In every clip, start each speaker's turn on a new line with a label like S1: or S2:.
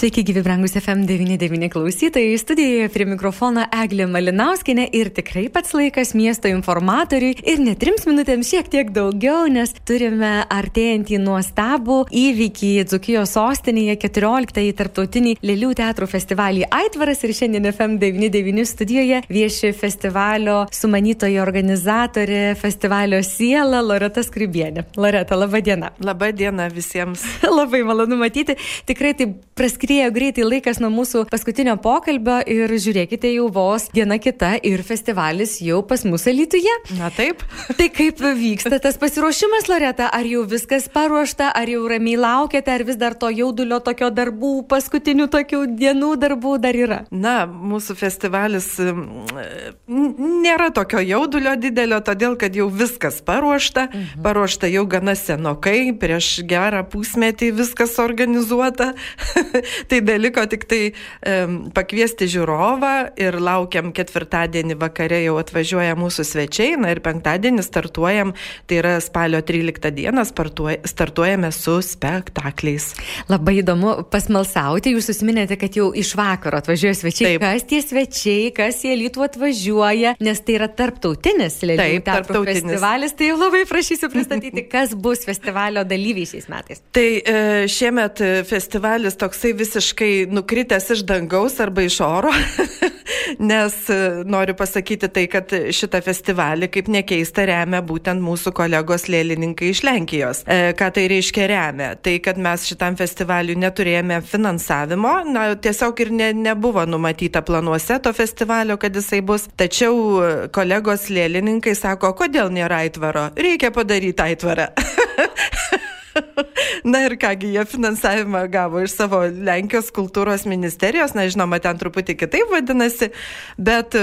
S1: Sveiki, gyvi brangus FM99 klausytojai. Studijoje prie mikrofono Eglė Malinauskinė ir tikrai pats laikas miesto informatoriui ir ne trims minutėms šiek tiek daugiau, nes turime artėjantį nuostabų įvykį Dzukijos sostinėje 14-ąjį tarptautinį Lėlių teatrų festivalį Aitvaras ir šiandien FM99 studijoje vieši festivalio sumanytoja organizatorė, festivalio siela Loreta Skribienė. Loreta, laba diena.
S2: Labą dieną visiems.
S1: Labai malonu matyti. Tikrai tai praskri skriejo greitai laikas nuo mūsų paskutinio pokalbio ir žiūrėkite jau vos diena kita ir festivalis jau pas mus Alytuje.
S2: Na taip.
S1: Tai kaip vyksta tas pasiruošimas, Loreta? Ar jau viskas paruošta, ar jau ramiai laukiate, ar vis dar to jaudulio tokio darbų, paskutinių tokių dienų darbų dar yra?
S2: Na, mūsų festivalis nėra tokio jaudulio didelio, todėl kad jau viskas paruošta. Mhm. Paruošta jau gana senokai, prieš gerą pusmetį viskas organizuota. tai beliko tik tai um, pakviesti žiūrovą ir laukiam ketvirtadienį vakare jau atvažiuoja mūsų svečiai, na ir penktadienį startuojam, tai yra spalio 13 dieną startuojame su spektakliais.
S1: Labai įdomu pasmalsauti, jūs susiminėte, kad jau iš vakaro atvažiuoja svečiai. Taip. Kas tie svečiai, kas jie lytų atvažiuoja, nes tai yra tarptautinis Lėlių teatro festivalis, tai labai prašysiu pristatyti, kas bus festivalio dalyviai šiais metais.
S2: Tai e, šiemet festivalis toksai vis visiškai nukritęs iš dangaus arba iš oro, nes e, noriu pasakyti tai, kad šitą festivalį, kaip nekeista, remia būtent mūsų kolegos lėlininkai iš Lenkijos. E, ką tai reiškia remia? Tai, kad mes šitam festivaliui neturėjome finansavimo, na, tiesiog ir ne, nebuvo numatyta planuose to festivalio, kad jisai bus. Tačiau e, kolegos lėlininkai sako, kodėl nėra aitvaro? Reikia padaryti aitvarą. Na ir kągi, jie finansavimą gavo iš savo Lenkijos kultūros ministerijos, na žinoma, ten truputį kitaip vadinasi, bet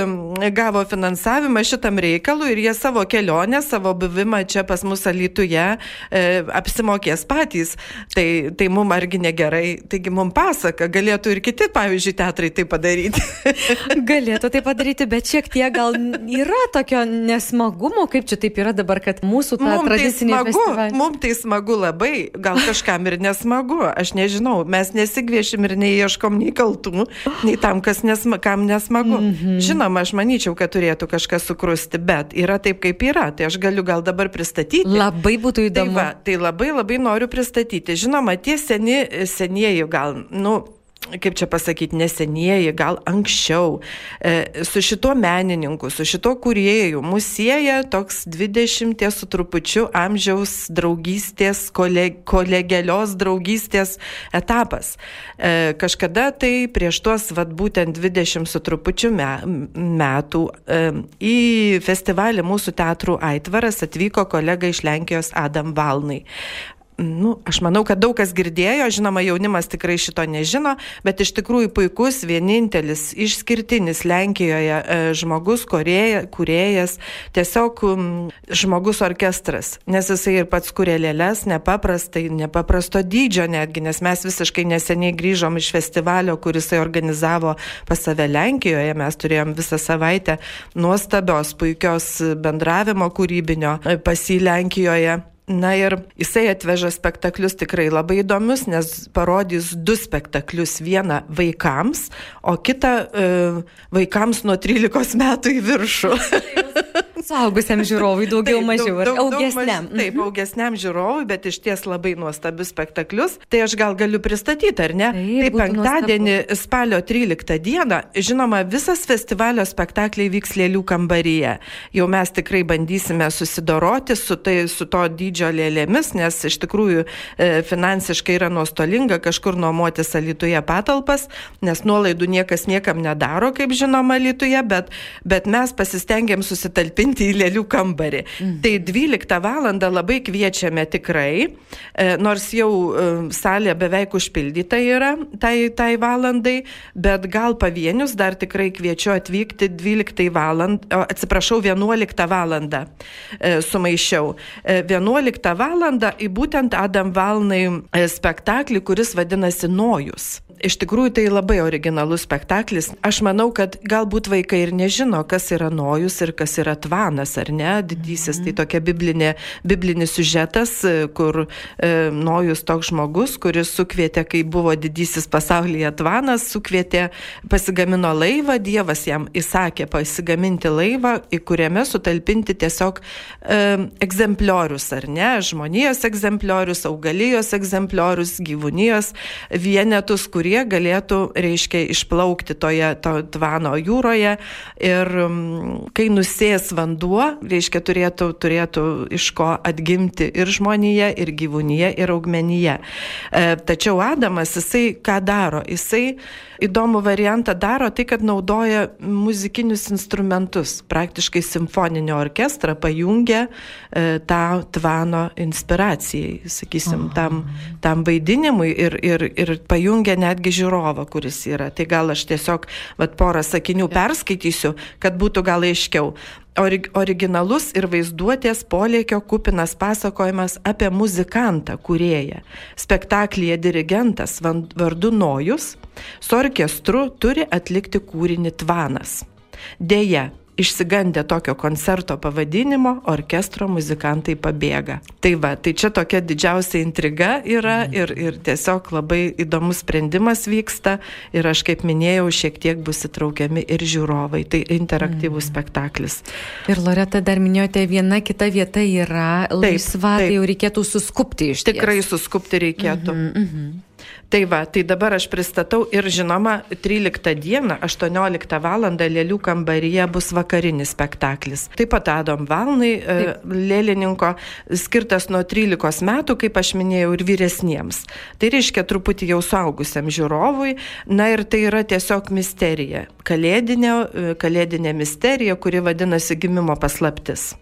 S2: gavo finansavimą šitam reikalui ir jie savo kelionę, savo buvimą čia pas mus Alytuje e, apsimokės patys. Tai, tai mums argi negerai, taigi mums pasaka, galėtų ir kiti, pavyzdžiui, teatrai tai padaryti.
S1: galėtų tai padaryti, bet šiek tiek gal yra tokio nesmagumo, kaip čia taip yra dabar, kad mūsų ta mum tradicinė tai
S2: smagu, mums tai smagu labai, gal kažkam ir nesmagu, aš nežinau, mes nesigviešim ir neieškom nei kaltų, nei tam, kas nesma, kam nesmagu. Mm -hmm. Žinoma, aš manyčiau, kad turėtų kažkas sukrusti, bet yra taip, kaip yra, tai aš galiu gal dabar pristatyti.
S1: Labai būtų tai įdomu.
S2: Tai, va, tai labai labai noriu pristatyti. Žinoma, tie seni, senieji gal, nu, kaip čia pasakyti, nesenieji, gal anksčiau, e, su šituo menininku, su šituo kuriejų, mus sieja toks 20 su trupučiu amžiaus draugystės, kolegialios draugystės etapas. E, kažkada tai prieš tuos, vad būtent 20 su trupučiu me, metų e, į festivalį mūsų teatrų Aitvaras atvyko kolega iš Lenkijos Adam Valnai nu, aš manau, kad daug kas girdėjo, žinoma, jaunimas tikrai šito nežino, bet iš tikrųjų puikus, vienintelis, išskirtinis Lenkijoje e, žmogus, korėja, kuriejas, tiesiog žmogus orkestras, nes jisai ir pats kuria lėlės, nepaprastai, nepaprasto dydžio netgi, nes mes visiškai neseniai grįžom iš festivalio, kuris jisai organizavo pas save Lenkijoje, mes turėjom visą savaitę nuostabios, puikios bendravimo kūrybinio pas jį Lenkijoje. Na ir jisai atveža spektaklius tikrai labai įdomius, nes parodys du spektaklius. Vieną vaikams, o kitą e, vaikams nuo 13 metų į viršų.
S1: Suaugusiam žiūrovui daugiau taip, mažiau. Daug, daug, augesniam.
S2: Maž, taip, mhm. augesniam žiūrovui, bet iš ties labai nuostabius spektaklius. Tai aš gal galiu pristatyti, ar ne? Taip, taip penktadienį, nuostabu. spalio 13 dieną, žinoma, visas festivalio spektakliai vyks lėlių kambaryje. Jau mes tikrai bandysime susidoroti su, tai, su to dydžio lėlėmis, nes iš tikrųjų e, finansiškai yra nuostolinga kažkur nuomotis Alituje patalpas, nes nuolaidų niekas niekam nedaro, kaip žinoma, Alituje, bet, bet mes pasistengėm susitalpinti įeiti į lėlių kambarį. Mm. Tai 12 val. labai kviečiame tikrai, e, nors jau e, salė beveik užpildyta yra tai, tai valandai, bet gal pavienius dar tikrai kviečiu atvykti 12 val. atsiprašau, 11 val. sumaišiau. 11 val. į būtent Adam Valnai spektaklį, kuris vadinasi Nojus. Iš tikrųjų, tai labai originalus spektaklis. Aš manau, kad galbūt vaikai ir nežino, kas yra nojus ir kas yra tvanas, ar ne? Didysis, tai tokia biblinė, biblinis sužetas, kur e, nojus toks žmogus, kuris sukvietė, kai buvo didysis pasaulyje tvanas, sukvietė, pasigamino laivą, Dievas jam įsakė pasigaminti laivą, į kuriame sutalpinti tiesiog e, egzempliorius, ar ne? Žmonijos egzempliorius, augalijos egzempliorius, gyvūnijos vienetus, kurie kurie galėtų, reiškia, išplaukti toje to tvano jūroje ir mm, kai nusės vanduo, reiškia, turėtų, turėtų iš ko atgimti ir žmonėje, ir gyvūnyje, ir augmenyje. Tačiau Adamas, jisai ką daro? Jisai įdomų variantą daro tai, kad naudoja muzikinius instrumentus, praktiškai simfoninio orkestrą pajungia e, tą tvano inspiracijai, sakysim, tam, tam vaidinimui ir, ir, ir pajungia netgi žiūrovą, kuris yra. Tai gal aš tiesiog vat, porą sakinių perskaitysiu, kad būtų gal aiškiau orig originalus ir vaizduotės polėkio kupinas pasakojimas apie muzikantą, kurėją. Spektaklyje dirigentas vardu Nojus su orkestru turi atlikti kūrinį Tvanas. Deja, išsigandę tokio koncerto pavadinimo, orkestro muzikantai pabėga. Tai va, tai čia tokia didžiausia intriga yra mhm. ir, ir tiesiog labai įdomus sprendimas vyksta ir aš kaip minėjau, šiek tiek bus įtraukiami ir žiūrovai. Tai interaktyvus mm. spektaklis.
S1: Ir Loreta dar minėjote, viena kita vieta yra laisva, taip, taip. tai jau reikėtų suskupti iš tikrųjų.
S2: Tikrai suskupti reikėtų. Mm -hmm, mm -hmm. Tai va, tai dabar aš pristatau ir žinoma, 13 dieną, 18 val. Lėlių kambaryje bus vakarinis spektaklis. Taip pat Adam Valnai, e, Taip. lėlininko, skirtas nuo 13 metų, kaip aš minėjau, ir vyresniems. Tai reiškia truputį jau suaugusiam žiūrovui. Na ir tai yra tiesiog misterija. Kalėdinė, e, kalėdinė misterija, kuri vadinasi gimimo paslaptis.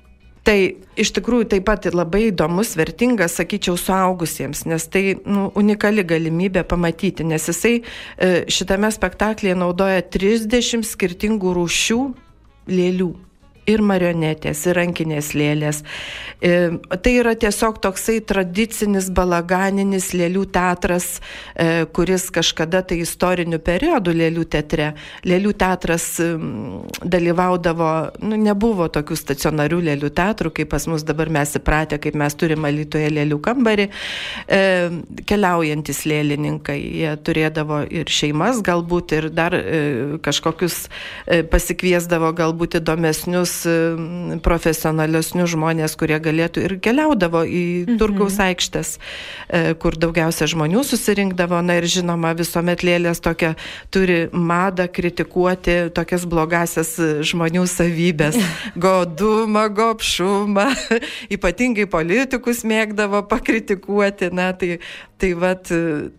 S2: Tai iš tikrųjų taip pat labai įdomus, vertingas, sakyčiau, suaugusiems, nes tai nu, unikali galimybė pamatyti, nes jisai e, šitame spektaklyje naudoja 30 skirtingų rūšių lėlių ir marionetės, ir rankinės lėlės. E, tai yra tiesiog toksai tradicinis balaganinis lėlių teatras, e, kuris kažkada tai istoriniu periodu lėlių teatre. Lėlių teatras dalyvaudavo, nu, nebuvo tokių stacionarių lėlių teatrų, kaip pas mus dabar mes įpratę, kaip mes turime Lietuvoje lėlių kambarį. E, keliaujantis lėlininkai, jie turėdavo ir šeimas galbūt, ir dar kažkokius pasikviesdavo galbūt įdomesnius E, profesionalesnius žmonės, kurie galėtų ir keliaudavo į mhm. turgaus aikštės, e, kur daugiausia žmonių susirinkdavo. Na ir žinoma, visuomet lėlės tokia turi madą kritikuoti tokias blogasias žmonių savybės. Godumą, gopšumą, ypatingai politikus mėgdavo pakritikuoti. Na, tai, tai vat,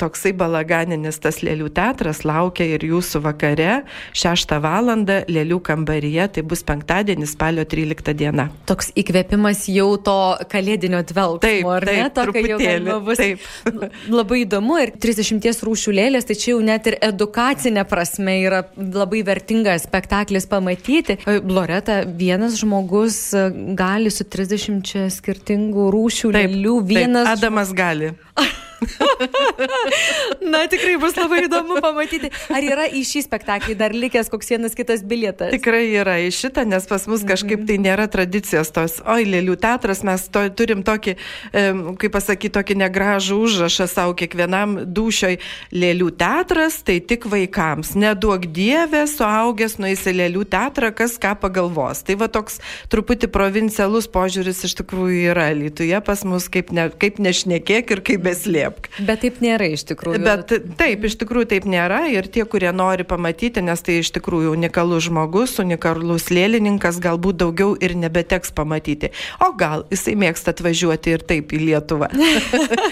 S2: toksai balaganinis tas lėlių teatras laukia ir jūsų vakare 6 val. lėlių kambaryje, tai bus penktadienis penktadienį, spalio 13 diena.
S1: Toks įkvėpimas jau to kalėdinio dvelgsmo,
S2: taip,
S1: ar ne?
S2: Taip, truputėlį.
S1: Bus taip. labai įdomu ir 30 rūšių lėlės, tai čia jau net ir edukacinė prasme yra labai vertingas spektaklis pamatyti. Loreta, vienas žmogus gali su 30 skirtingų rūšių taip, lėlių, vienas...
S2: Taip, Adamas gali.
S1: Na, tikrai bus labai įdomu pamatyti. Ar yra į šį spektaklį dar likęs koks vienas kitas bilietas?
S2: Tikrai yra į šitą, nes pas mus kažkaip tai nėra tradicijos tos, oi, lėlių teatras, mes to, turim tokį, kaip pasakyti, tokį negražų užrašą savo kiekvienam dušioj. Lėlių teatras tai tik vaikams. Neduok dievė, suaugęs nueis į lėlių teatrą, kas ką pagalvos. Tai va toks truputį provincialus požiūris iš tikrųjų yra. Lietuvoje pas mus kaip, ne, kaip nešnekėk ir kaip beslėp neslėpk.
S1: Bet taip nėra iš tikrųjų.
S2: Bet taip, iš tikrųjų taip nėra ir tie, kurie nori pamatyti, nes tai iš tikrųjų unikalus žmogus, unikalus lėlininkas, galbūt daugiau ir nebeteks pamatyti. O gal jisai mėgsta atvažiuoti ir taip į Lietuvą.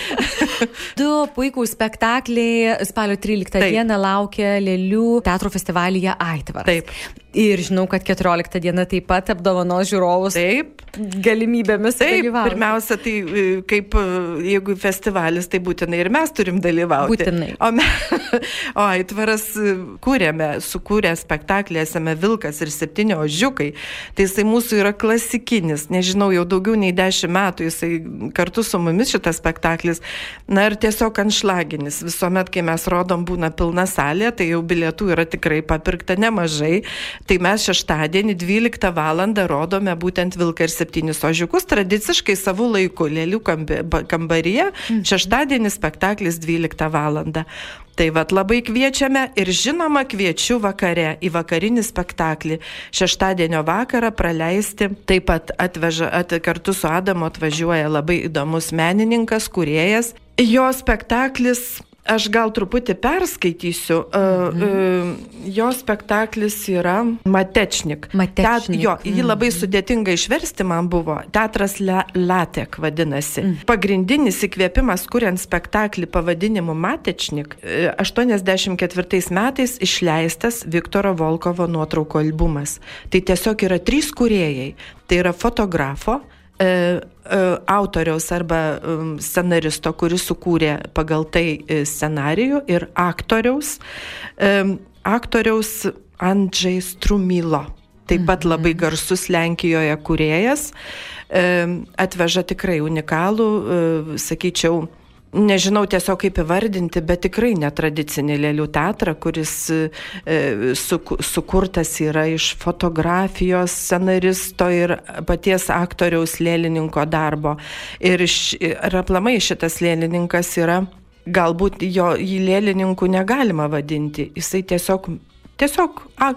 S1: du puikūs spektakliai spalio 13 taip. dieną laukia Lėlių teatro festivalyje Aitvaras.
S2: Taip.
S1: Ir žinau, kad 14 diena taip pat apdovanos žiūrovus.
S2: Taip.
S1: Galimybėmis.
S2: Taip,
S1: dalyvauti.
S2: pirmiausia, tai e, kaip e, jeigu festivalis, tai būtinai ir mes turim dalyvauti.
S1: Būtinai.
S2: O, me, o Aitvaras e, kūrėme, sukūrė spektaklį Esame Vilkas ir septyni ožiukai. Tai jisai mūsų yra klasikinis, nežinau, jau daugiau nei dešimt metų jisai kartu su mumis šitas spektaklis. Na ir tiesiog anšlaginis. Visuomet, kai mes rodom, būna pilna salė, tai jau bilietų yra tikrai papirkta nemažai. Tai mes šeštadienį 12 val. rodome būtent Vilką ir septynis ožiukus, tradiciškai savo laiku, lėlių kambaryje, mhm. šeštadienį spektaklis 12 val. Tai vad labai kviečiame ir žinoma kviečiu vakare į vakarinį spektaklį. Šeštadienio vakarą praleisti. Taip pat atveža, at, kartu su Adamu atvažiuoja labai įdomus menininkas, kuriejas. Jo spektaklis Aš gal truputį perskaitysiu. Mhm. Jo spektaklis yra Matečnik.
S1: Matečnik.
S2: Teat, jo, jį mhm. labai sudėtinga išversti man buvo. Teatras Le, Latek vadinasi. Mhm. Pagrindinis įkvėpimas, kuriant spektaklį pavadinimu Matečnik, 84 e, metais išleistas Viktoro Volkovo nuotrauko albumas. Tai tiesiog yra trys kuriejai. Tai yra fotografo, E, e, autoriaus arba um, scenaristo, kuris sukūrė pagal tai e, scenarijų ir aktoriaus, aktoriaus Andžiai Strumilo. Taip pat labai mhm. garsus Lenkijoje kuriejas, atveža tikrai unikalų, sakyčiau, nežinau tiesiog kaip įvardinti, bet tikrai netradicinį lėlių teatrą, kuris e, su, sukurtas yra iš fotografijos, scenaristo ir paties aktoriaus lėlininko darbo. Ir, iš, ir aplamai šitas lėlininkas yra, galbūt jo į lėlininkų negalima vadinti, jisai tiesiog, tiesiog a,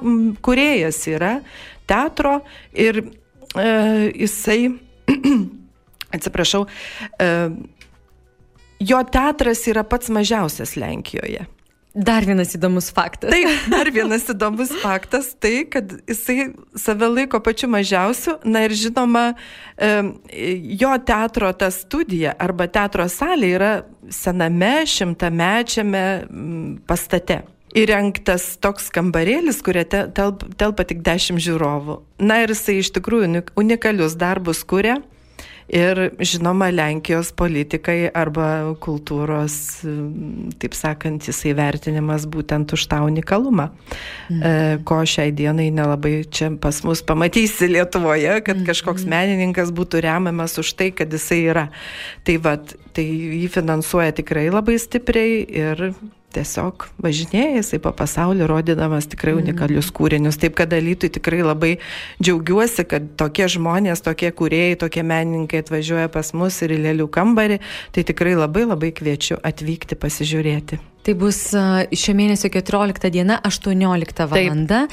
S2: kuriejas yra teatro ir e, jisai, atsiprašau, e, jo teatras yra pats mažiausias Lenkijoje.
S1: Dar vienas įdomus faktas.
S2: Taip, dar vienas įdomus faktas, tai kad jisai save laiko pačiu mažiausiu, na ir žinoma, jo teatro ta studija arba teatro salė yra sename šimtamečiame pastate. Įrengtas toks kambarėlis, kurie telpa tik dešimt žiūrovų. Na ir jisai iš tikrųjų unikalius darbus kuria. Ir žinoma, Lenkijos politikai arba kultūros, taip sakant, jisai vertinimas būtent už tą unikalumą, mhm. ko šiai dienai nelabai čia pas mus pamatysi Lietuvoje, kad kažkoks mhm. menininkas būtų remiamas už tai, kad jisai yra. Tai vad, tai jį finansuoja tikrai labai stipriai ir tiesiog važinėja jisai po pasaulį, rodydamas tikrai mhm. unikalius kūrinius. Taip kad dalytui tikrai labai džiaugiuosi, kad tokie žmonės, tokie kūrėjai, tokie menininkai atvažiuoja pas mus ir į lėlių kambarį. Tai tikrai labai labai kviečiu atvykti pasižiūrėti.
S1: Tai bus šio mėnesio 14 diena, 18 val.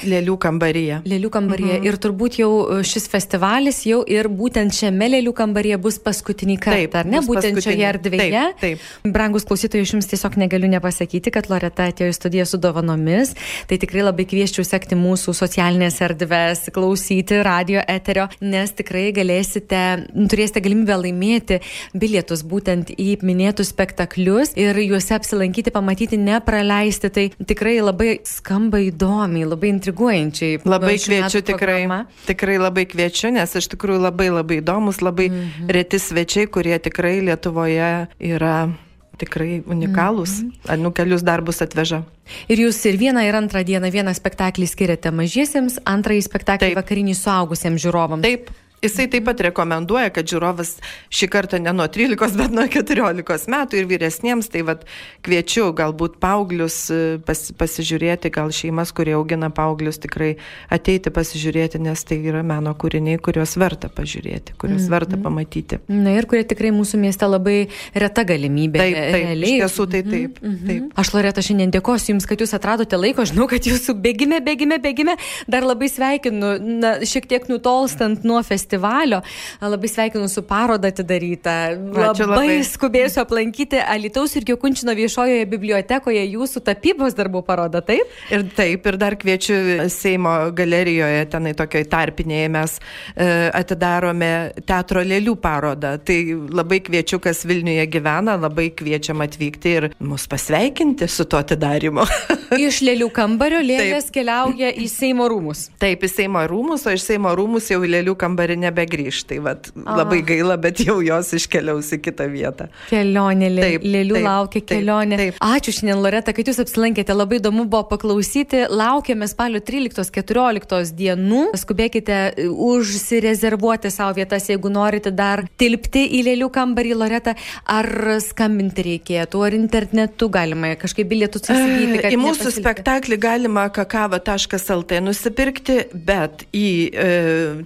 S2: Lėlių kambaryje.
S1: Lėlių kambaryje. Mhm. Ir turbūt jau šis festivalis jau ir būtent šiame lėlių kambaryje bus paskutinį kartą, taip, ar ne? Būtent paskutinį. šioje erdvėje. Taip, taip. Brangus klausytojai, aš jums tiesiog negaliu nepasakyti, kad Loreta atėjo į studiją su dovanomis. Tai tikrai labai kvieščiau sekti mūsų socialinės erdvės, klausyti radio eterio, nes tikrai galėsite, turėsite galimybę laimėti bilietus būtent į minėtus spektaklius ir juose apsilankyti, pamatyti pamatyti, nepraleisti, tai tikrai labai skamba įdomiai, labai intriguojančiai.
S2: Labai kviečiu tikrai, programa. tikrai labai kviečiu, nes iš tikrųjų labai labai įdomus, labai mm -hmm. reti svečiai, kurie tikrai Lietuvoje yra tikrai unikalūs, mm -hmm. nu kelius darbus atveža.
S1: Ir jūs ir vieną, ir antrą dieną vieną spektaklį skiriate mažiesiems, antrąjį spektaklį Taip. vakarinį suaugusiems žiūrovams.
S2: Taip. Jisai taip pat rekomenduoja, kad žiūrovas šį kartą ne nuo 13, bet nuo 14 metų ir vyresniems, tai vad kviečiu galbūt paauglius e, pas, pasižiūrėti, gal šeimas, kurie augina paauglius, tikrai ateiti pasižiūrėti, nes tai yra meno kūriniai, kuriuos verta pažiūrėti, kuriuos mm -hmm. verta pamatyti.
S1: Na ir kurie tikrai mūsų mieste labai reta galimybė.
S2: Taip, taip, realiai. iš tiesų tai mhm, taip, mm -hmm. taip.
S1: Aš Loreta šiandien dėkosiu Jums, kad Jūs atradote laiko, žinau, kad Jūsų bėgime, bėgime, bėgime, dar labai sveikinu, na, šiek tiek nutolstant nuo festivalio festivalio. Labai sveikinu su paroda atidaryta. Labai, labai skubėsiu aplankyti Alitaus ir Jokunčino viešojoje bibliotekoje jūsų tapybos darbų parodą, taip?
S2: Ir taip, ir dar kviečiu Seimo galerijoje, tenai tokioj tarpinėje mes e, atidarome teatro lėlių parodą. Tai labai kviečiu, kas Vilniuje gyvena, labai kviečiam atvykti ir mus pasveikinti su tuo atidarimu.
S1: Iš lėlių kambario lėlės Taip. keliauja į Seimo rūmus.
S2: Taip, į Seimo rūmus, o iš Seimo rūmus jau į lėlių kambarį nebegrįž. Tai vat, labai gaila, bet jau jos iškeliaus į kitą vietą.
S1: Kelionė, lė, taip, lėlių taip, laukia kelionė. Taip, taip. Ačiū šiandien, Loreta, kad jūs apsilankėte. Labai įdomu buvo paklausyti. Laukiame spalio 13-14 dienų. Skubėkite e, užsirezervuoti savo vietas, jeigu norite dar tilpti į lėlių kambarį, Loreta. Ar skambinti reikėtų, ar internetu galima kažkaip bilietus įsigyti?
S2: Į mūsų nepasilti. spektaklį galima kakava.lt nusipirkti, bet į e,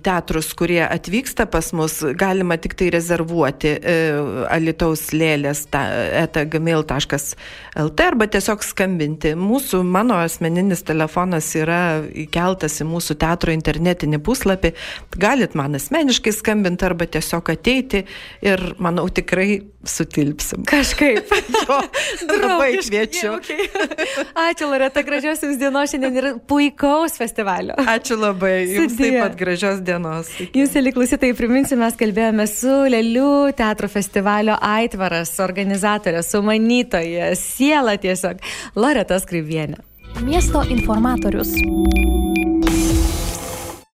S2: teatrus, kurie atvyksta pas mus, galima tik tai rezervuoti e, alitaus lėlės etagmail.lt arba tiesiog skambinti. Mūsų, mano asmeninis telefonas yra įkeltas į mūsų teatro internetinį puslapį. Galit man asmeniškai skambinti arba tiesiog ateiti ir manau tikrai sutilpsim.
S1: Kažkaip.
S2: jo, labai kviečiu.
S1: Okay. Ačiū, Loreta, gražios jums dienos šiandien ir puikaus festivalio.
S2: Ačiū labai. Jums Sudė. taip pat gražios dienos.
S1: Jūs, Eliklausytai, priminsiu, mes kalbėjome su Lelių teatro festivalio Aitvaras, organizatorė, sumanytoja, siela tiesiog, Loreta Skrivienė.
S3: Miesto informatorius.